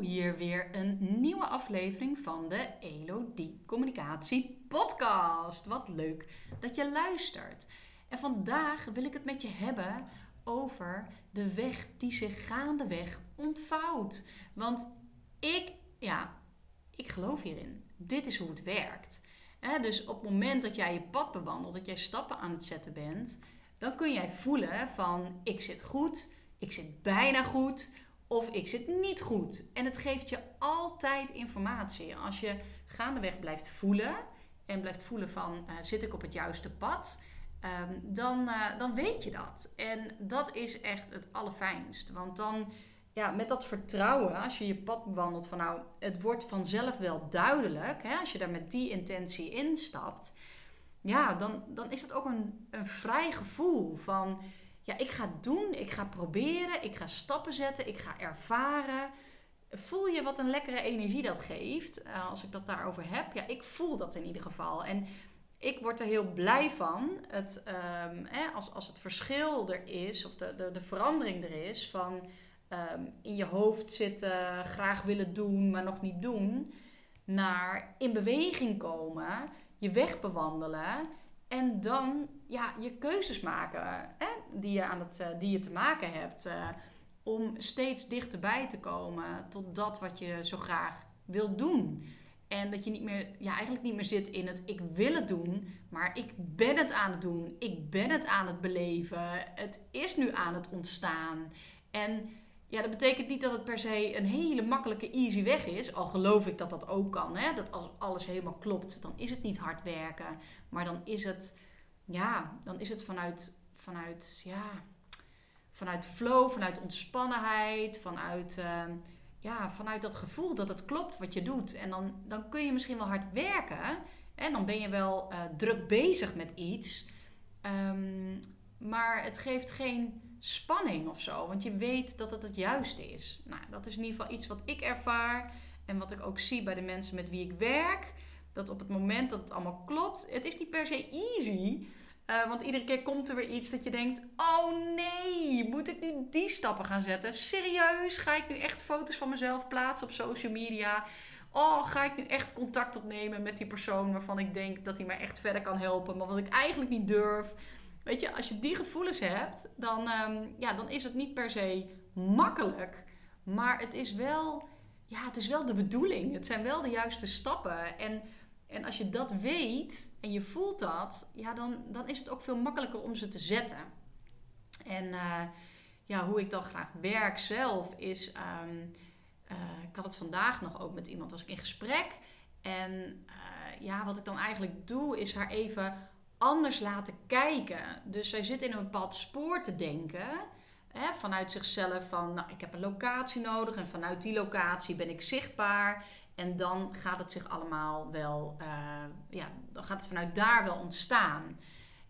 hier weer een nieuwe aflevering van de Elodie Communicatie Podcast. Wat leuk dat je luistert. En vandaag wil ik het met je hebben over de weg die zich gaandeweg ontvouwt. Want ik, ja, ik geloof hierin. Dit is hoe het werkt. dus op het moment dat jij je pad bewandelt, dat jij stappen aan het zetten bent, dan kun jij voelen van ik zit goed, ik zit bijna goed of ik zit niet goed. En het geeft je altijd informatie. Als je gaandeweg blijft voelen en blijft voelen van uh, zit ik op het juiste pad, um, dan, uh, dan weet je dat. En dat is echt het allerfijnst. Want dan, ja, met dat vertrouwen, als je je pad bewandelt van nou, het wordt vanzelf wel duidelijk, hè, als je daar met die intentie instapt, ja, dan, dan is het ook een, een vrij gevoel van ja, ik ga doen, ik ga proberen, ik ga stappen zetten, ik ga ervaren. Voel je wat een lekkere energie dat geeft? Uh, als ik dat daarover heb. Ja, ik voel dat in ieder geval. En ik word er heel blij van. Het, um, als, als het verschil er is, of de, de, de verandering er is van um, in je hoofd zitten, graag willen doen, maar nog niet doen. Naar in beweging komen, je weg bewandelen en dan ja, je keuzes maken hè, die, je aan het, eh, die je te maken hebt. Uh, om steeds dichterbij te komen tot dat wat je zo graag wil doen. En dat je niet meer, ja, eigenlijk niet meer zit in het ik wil het doen, maar ik ben het aan het doen. Ik ben het aan het beleven. Het is nu aan het ontstaan. En ja, dat betekent niet dat het per se een hele makkelijke, easy weg is. Al geloof ik dat dat ook kan. Hè? Dat als alles helemaal klopt, dan is het niet hard werken. Maar dan is het, ja, dan is het vanuit, vanuit, ja, vanuit flow, vanuit ontspannenheid, vanuit, ehm, ja, vanuit dat gevoel dat het klopt wat je doet. En dan, dan kun je misschien wel hard werken. En dan ben je wel uh, druk bezig met iets. Um, maar het geeft geen spanning of zo. Want je weet dat het het juiste is. Nou, dat is in ieder geval iets wat ik ervaar. En wat ik ook zie bij de mensen met wie ik werk. Dat op het moment dat het allemaal klopt, het is niet per se easy. Uh, want iedere keer komt er weer iets dat je denkt: oh nee, moet ik nu die stappen gaan zetten? Serieus? Ga ik nu echt foto's van mezelf plaatsen op social media? Oh, ga ik nu echt contact opnemen met die persoon waarvan ik denk dat hij mij echt verder kan helpen, maar wat ik eigenlijk niet durf? Weet je, als je die gevoelens hebt, dan, ehm, ja, dan is het niet per se makkelijk. Maar het is wel, ja, het is wel de bedoeling. Het zijn wel de juiste stappen. En, en als je dat weet en je voelt dat, ja, dan, dan is het ook veel makkelijker om ze te zetten. En uh, ja, hoe ik dan graag werk zelf is. Um, ik had het vandaag nog ook met iemand, was ik in gesprek. En uh, ja, wat ik dan eigenlijk doe, is haar even anders laten kijken. Dus zij zit in een bepaald spoor te denken. Hè, vanuit zichzelf van, nou, ik heb een locatie nodig en vanuit die locatie ben ik zichtbaar. En dan gaat het zich allemaal wel, uh, ja, dan gaat het vanuit daar wel ontstaan.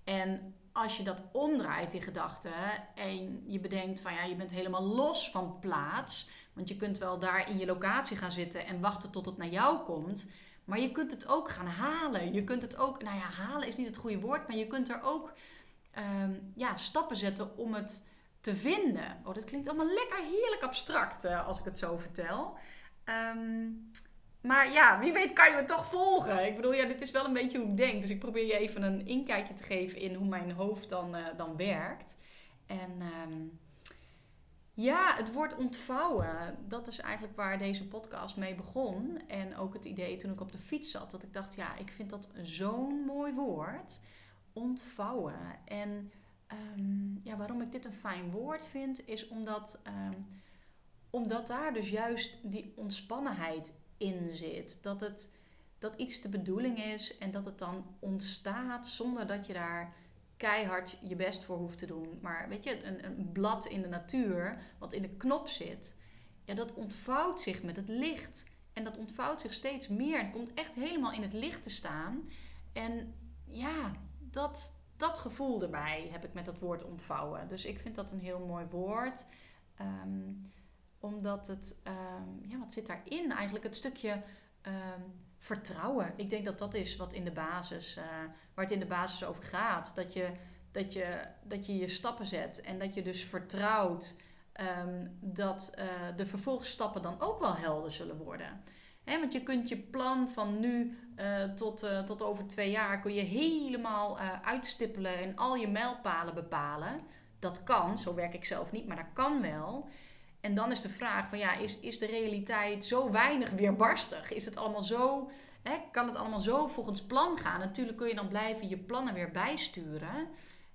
En als je dat omdraait, die gedachte, en je bedenkt van ja, je bent helemaal los van plaats. Want je kunt wel daar in je locatie gaan zitten en wachten tot het naar jou komt. Maar je kunt het ook gaan halen. Je kunt het ook, nou ja, halen is niet het goede woord, maar je kunt er ook ehm, ja, stappen zetten om het te vinden. Oh, dat klinkt allemaal lekker heerlijk abstract uh, als ik het zo vertel. Ehm, maar ja, wie weet kan je me toch volgen. Ik bedoel, ja, dit is wel een beetje hoe ik denk. Dus ik probeer je even een inkijkje te geven in hoe mijn hoofd dan, uh, dan werkt. En um, ja, het woord ontvouwen. Dat is eigenlijk waar deze podcast mee begon. En ook het idee toen ik op de fiets zat. Dat ik dacht, ja, ik vind dat zo'n mooi woord. Ontvouwen. En um, ja, waarom ik dit een fijn woord vind, is omdat, um, omdat daar dus juist die ontspannenheid in zit. Dat, het, dat iets de bedoeling is en dat het dan ontstaat zonder dat je daar keihard je best voor hoeft te doen. Maar weet je, een, een blad in de natuur, wat in de knop zit, ja, dat ontvouwt zich met het licht. En dat ontvouwt zich steeds meer. Het komt echt helemaal in het licht te staan. En ja, dat, dat gevoel erbij heb ik met dat woord ontvouwen. Dus ik vind dat een heel mooi woord. Um, omdat het, um, ja, wat zit daarin? Eigenlijk het stukje um, vertrouwen. Ik denk dat dat is wat in de basis, uh, waar het in de basis over gaat. Dat je, dat, je, dat je je stappen zet en dat je dus vertrouwt ehm, dat uh, de vervolgstappen dan ook wel helder zullen worden. Want je kunt je plan van nu uh, tot, tot over twee jaar kun je helemaal uitstippelen en al je mijlpalen bepalen. Dat kan, zo werk ik zelf niet, maar dat kan wel. En dan is de vraag van ja, is, is de realiteit zo weinig weerbarstig? Is het allemaal zo, hè, kan het allemaal zo volgens plan gaan? Natuurlijk kun je dan blijven je plannen weer bijsturen.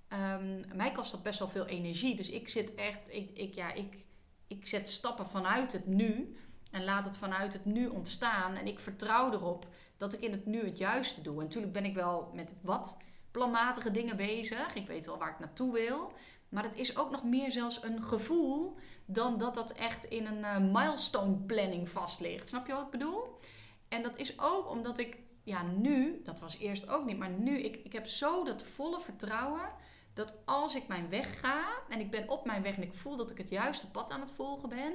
Um, mij kost dat best wel veel energie. Dus ik zit echt, ik, ik, ja, ik, ik zet stappen vanuit het nu. En laat het vanuit het nu ontstaan. En ik vertrouw erop dat ik in het nu het juiste doe. En natuurlijk ben ik wel met wat planmatige dingen bezig. Ik weet wel waar ik naartoe wil. Maar het is ook nog meer zelfs een gevoel dan dat dat echt in een uh, milestone planning vast ligt. Snap je wat ik bedoel? En dat is ook omdat ik, ja, nu, dat was eerst ook niet, maar nu, ik, ik heb zo dat volle vertrouwen dat als ik mijn weg ga en ik ben op mijn weg en ik voel dat ik het juiste pad aan het volgen ben,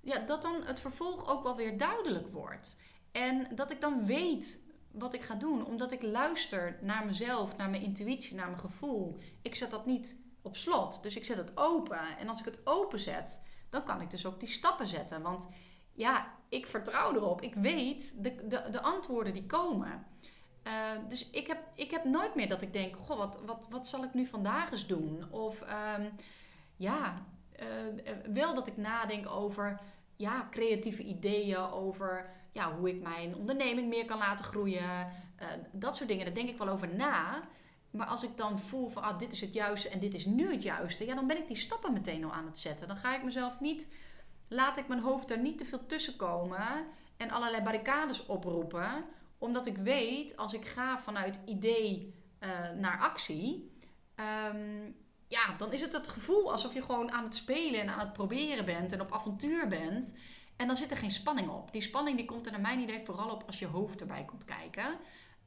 ja, dat dan het vervolg ook wel weer duidelijk wordt. En dat ik dan weet wat ik ga doen, omdat ik luister naar mezelf, naar mijn intuïtie, naar mijn gevoel. Ik zet dat niet op slot. Dus ik zet het open. En als ik het open zet, dan kan ik dus ook die stappen zetten. Want ja, ik vertrouw erop. Ik weet de, de, de antwoorden die komen. Uh, dus ik heb, ik heb nooit meer dat ik denk: Goh, wat, wat, wat zal ik nu vandaag eens doen? Of um, ja, uh, wel dat ik nadenk over ja, creatieve ideeën, over ja, hoe ik mijn onderneming meer kan laten groeien. Dat soort dingen, daar denk ik wel over na. Maar als ik dan voel van ah, dit is het juiste en dit is nu het juiste, ja, dan ben ik die stappen meteen al aan het zetten. Dan ga ik mezelf niet, laat ik mijn hoofd er niet te veel tussen komen en allerlei barricades oproepen. Omdat ik weet, als ik ga vanuit idee uh, naar actie, um, ja, dan is het het gevoel alsof je gewoon aan het spelen en aan het proberen bent en op avontuur bent. En dan zit er geen spanning op. Die spanning die komt er naar mijn idee vooral op als je hoofd erbij komt kijken.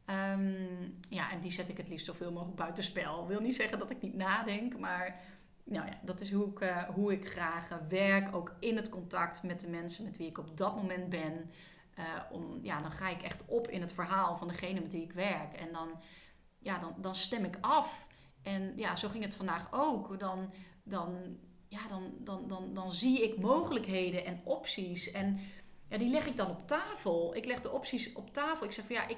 Um, ja, en die zet ik het liefst zoveel mogelijk buitenspel. Wil niet zeggen dat ik niet nadenk, maar nou ja, dat is hoe ik, uh, hoe ik graag uh, werk. Ook in het contact met de mensen met wie ik op dat moment ben. Uh, om, ja, dan ga ik echt op in het verhaal van degene met wie ik werk. En dan, ja, dan, dan stem ik af. En ja, zo ging het vandaag ook. Dan, dan, ja, dan, dan, dan, dan zie ik mogelijkheden en opties. En ja, die leg ik dan op tafel. Ik leg de opties op tafel. Ik zeg van ja, ik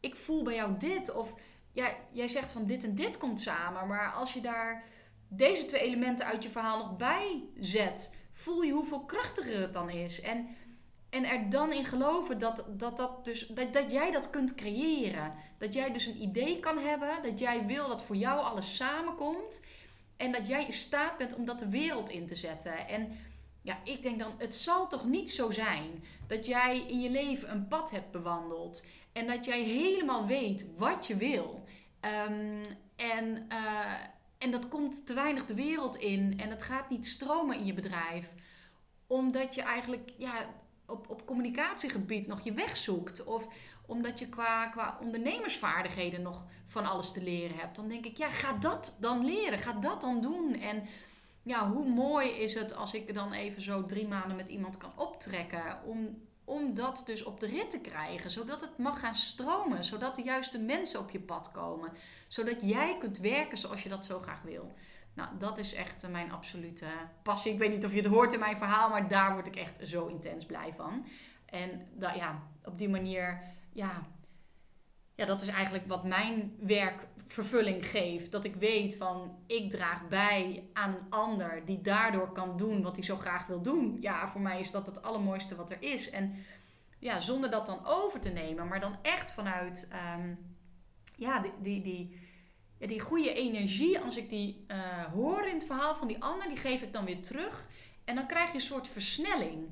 ik voel bij jou dit. Of ja, jij zegt van dit en dit komt samen. Maar als je daar deze twee elementen uit je verhaal nog bij zet, voel je hoeveel krachtiger het dan is. En, en er dan in geloven dat, dat, dat, dus, dat, dat jij dat kunt creëren. Dat jij dus een idee kan hebben. Dat jij wil dat voor jou alles samenkomt. En dat jij in staat bent om dat de wereld in te zetten. En ja, ik denk dan, het zal toch niet zo zijn dat jij in je leven een pad hebt bewandeld en dat jij helemaal weet wat je wil. Um, en, uh, en dat komt te weinig de wereld in. En het gaat niet stromen in je bedrijf. Omdat je eigenlijk ja, op, op communicatiegebied nog je weg zoekt. Of omdat je qua, qua ondernemersvaardigheden nog van alles te leren hebt. Dan denk ik, ja, ga dat dan leren. Ga dat dan doen. En ja, hoe mooi is het als ik dan even zo drie maanden met iemand kan optrekken. Om om dat dus op de rit te krijgen, zodat het mag gaan stromen, zodat de juiste mensen op je pad komen, zodat jij kunt werken zoals je dat zo graag wil. Nou, dat is echt eh, mijn absolute passie. Ik weet niet of je het hoort in mijn verhaal, maar daar word ik echt zo intens blij van. En dat, ja, op die manier, ja, ja, dat is eigenlijk wat mijn werk vervulling geeft. Dat ik weet van ik draag bij aan een ander die daardoor kan doen wat hij zo graag wil doen. Ja, voor mij is dat het allermooiste wat er is. En ja, zonder dat dan over te nemen, maar dan echt vanuit um, ja, die, die, die, die goede energie. Als ik die uh, hoor in het verhaal van die ander, die geef ik dan weer terug. En dan krijg je een soort versnelling.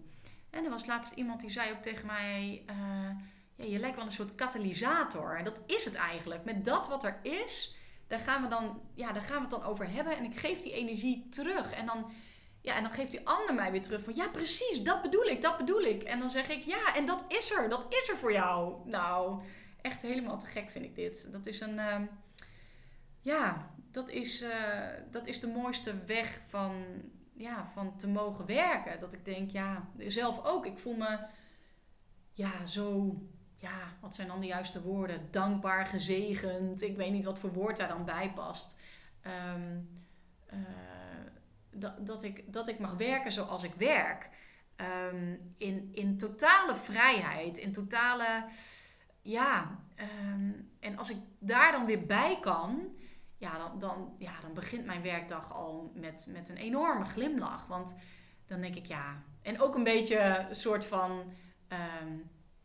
En er was laatst iemand die zei ook tegen mij. Uh, ja, je lijkt wel een soort katalysator. En dat is het eigenlijk. Met dat wat er is, daar gaan we, dan, ja, daar gaan we het dan over hebben. En ik geef die energie terug. En dan, ja, en dan geeft die ander mij weer terug van... Ja, precies, dat bedoel ik, dat bedoel ik. En dan zeg ik, ja, en dat is er. Dat is er voor jou. Nou, echt helemaal te gek vind ik dit. Dat is een... Uh, ja, dat is, uh, dat is de mooiste weg van, ja, van te mogen werken. Dat ik denk, ja, zelf ook. Ik voel me ja, zo ja, wat zijn dan de juiste woorden? Dankbaar, gezegend. Ik weet niet wat voor woord daar dan bij past. Um, uh, dat, dat, ik, dat ik mag werken zoals ik werk. Ehm, in, in totale vrijheid, in totale. Ja, ehm, en als ik daar dan weer bij kan, ja, dan, dan, ja, dan begint mijn werkdag al met, met een enorme glimlach. Want dan denk ik, ja. En ook een beetje een soort van. Ehm,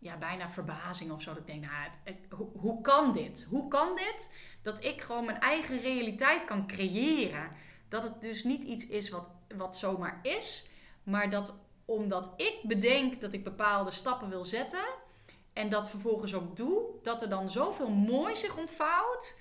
ja, bijna verbazing of zo. Dat ik denk, nou, hoe, hoe kan dit? Hoe kan dit dat ik gewoon mijn eigen realiteit kan creëren? Dat het dus niet iets is wat, wat zomaar is, maar dat omdat ik bedenk dat ik bepaalde stappen wil zetten en dat vervolgens ook doe, dat er dan zoveel mooi zich ontvouwt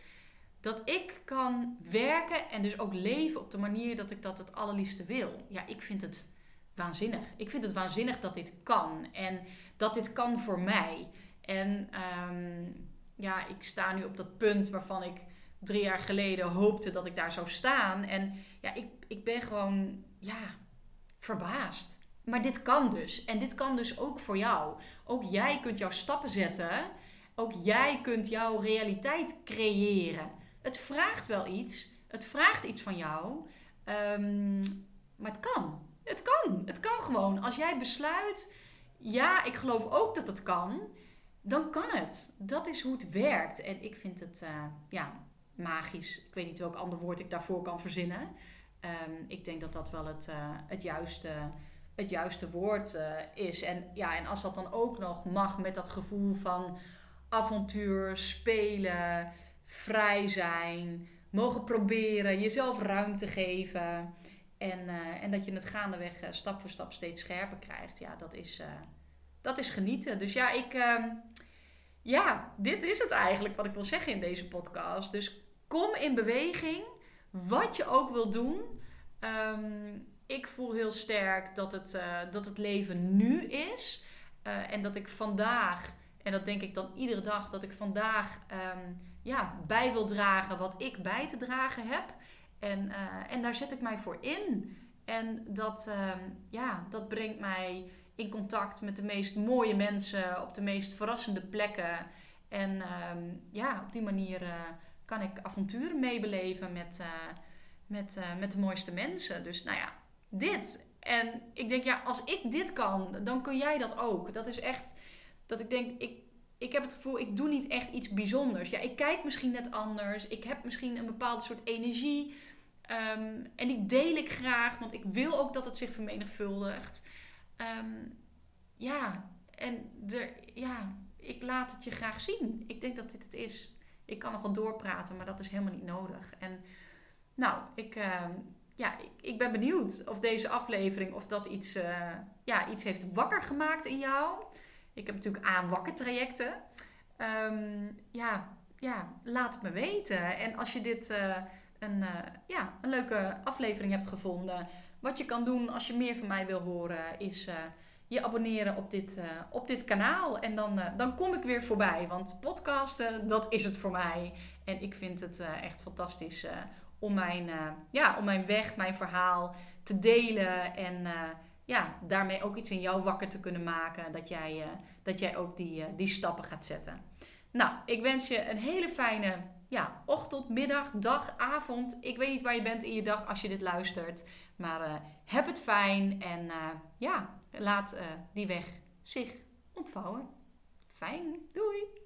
dat ik kan werken en dus ook leven op de manier dat ik dat het allerliefste wil. Ja, ik vind het waanzinnig. Ik vind het waanzinnig dat dit kan en dat dit kan voor mij. En ehm, ja, ik sta nu op dat punt waarvan ik drie jaar geleden hoopte dat ik daar zou staan. En ja, ik, ik ben gewoon, ja, verbaasd. Maar dit kan dus. En dit kan dus ook voor jou. Ook jij kunt jouw stappen zetten. Ook jij kunt jouw realiteit creëren. Het vraagt wel iets. Het vraagt iets van jou. Ehm, maar het kan. Het kan. Het kan gewoon. Als jij besluit, ja, ik geloof ook dat het kan, dan kan het. Dat is hoe het werkt. En ik vind het, uh, ja, magisch. Ik weet niet welk ander woord ik daarvoor kan verzinnen. Ehm, ik denk dat dat wel het, uh, het, juiste, het juiste woord uh, is. En, ja, en als dat dan ook nog mag met dat gevoel van avontuur, spelen, vrij zijn, mogen proberen, jezelf ruimte geven. En, uh, en dat je het gaandeweg stap voor stap steeds scherper krijgt. Ja, dat is, dat is genieten. Dus ja, ik. Ehm, ja, dit is het eigenlijk wat ik wil zeggen in deze podcast. Dus kom in beweging. Wat je ook wil doen. Ehm, ik voel heel sterk dat het, dat het leven nu is. En dat ik vandaag, en dat denk ik dan iedere dag, dat ik vandaag um, ja, bij wil dragen wat ik bij te dragen heb. En, uh, en daar zet ik mij voor in. En dat, um, ja, dat brengt mij in contact met de meest mooie mensen op de meest verrassende plekken. En ja, op die manier kan ik avonturen meebeleven met, uh, met, met de mooiste mensen. Dus nou ja, dit. En ik denk, ja, als ik dit kan, dan kun jij dat ook. Dat is echt, dat ik denk, ik, ik heb het gevoel, ik doe niet echt iets bijzonders. Ja, ik kijk misschien net anders. Ik heb misschien een bepaalde soort energie. Um, en die deel ik graag, want ik wil ook dat het zich vermenigvuldigt. Um, ja, en er, ja, ik laat het je graag zien. Ik denk dat dit het is ik kan nog wel doorpraten, maar dat is helemaal niet nodig. En nou, ik, uh, ja, ik, ik, ben benieuwd of deze aflevering, of dat iets, uh, ja, iets heeft wakker gemaakt in jou. Ik heb natuurlijk aan wakker trajecten. Ja, ja, laat het me weten. En als je dit uh, een, ja, een leuke aflevering hebt gevonden, wat je kan doen als je meer van mij wil horen, is je abonneren op dit, uh, op dit kanaal. En dan, dan kom ik weer voorbij. Want podcasten, dat is het voor mij. En ik vind het echt fantastisch om, mijn, ja, om mijn weg, mijn verhaal te delen. En ja, daarmee ook iets in jou wakker te kunnen maken. Dat jij, dat jij ook die, die stappen gaat zetten. Nou, ik wens je een hele fijne ja, ochtend, middag, dag, avond. Ik weet niet waar je bent in je dag als je dit luistert. Maar heb het fijn en ja, laat uh, die weg zich ontvouwen. Fijn, doei!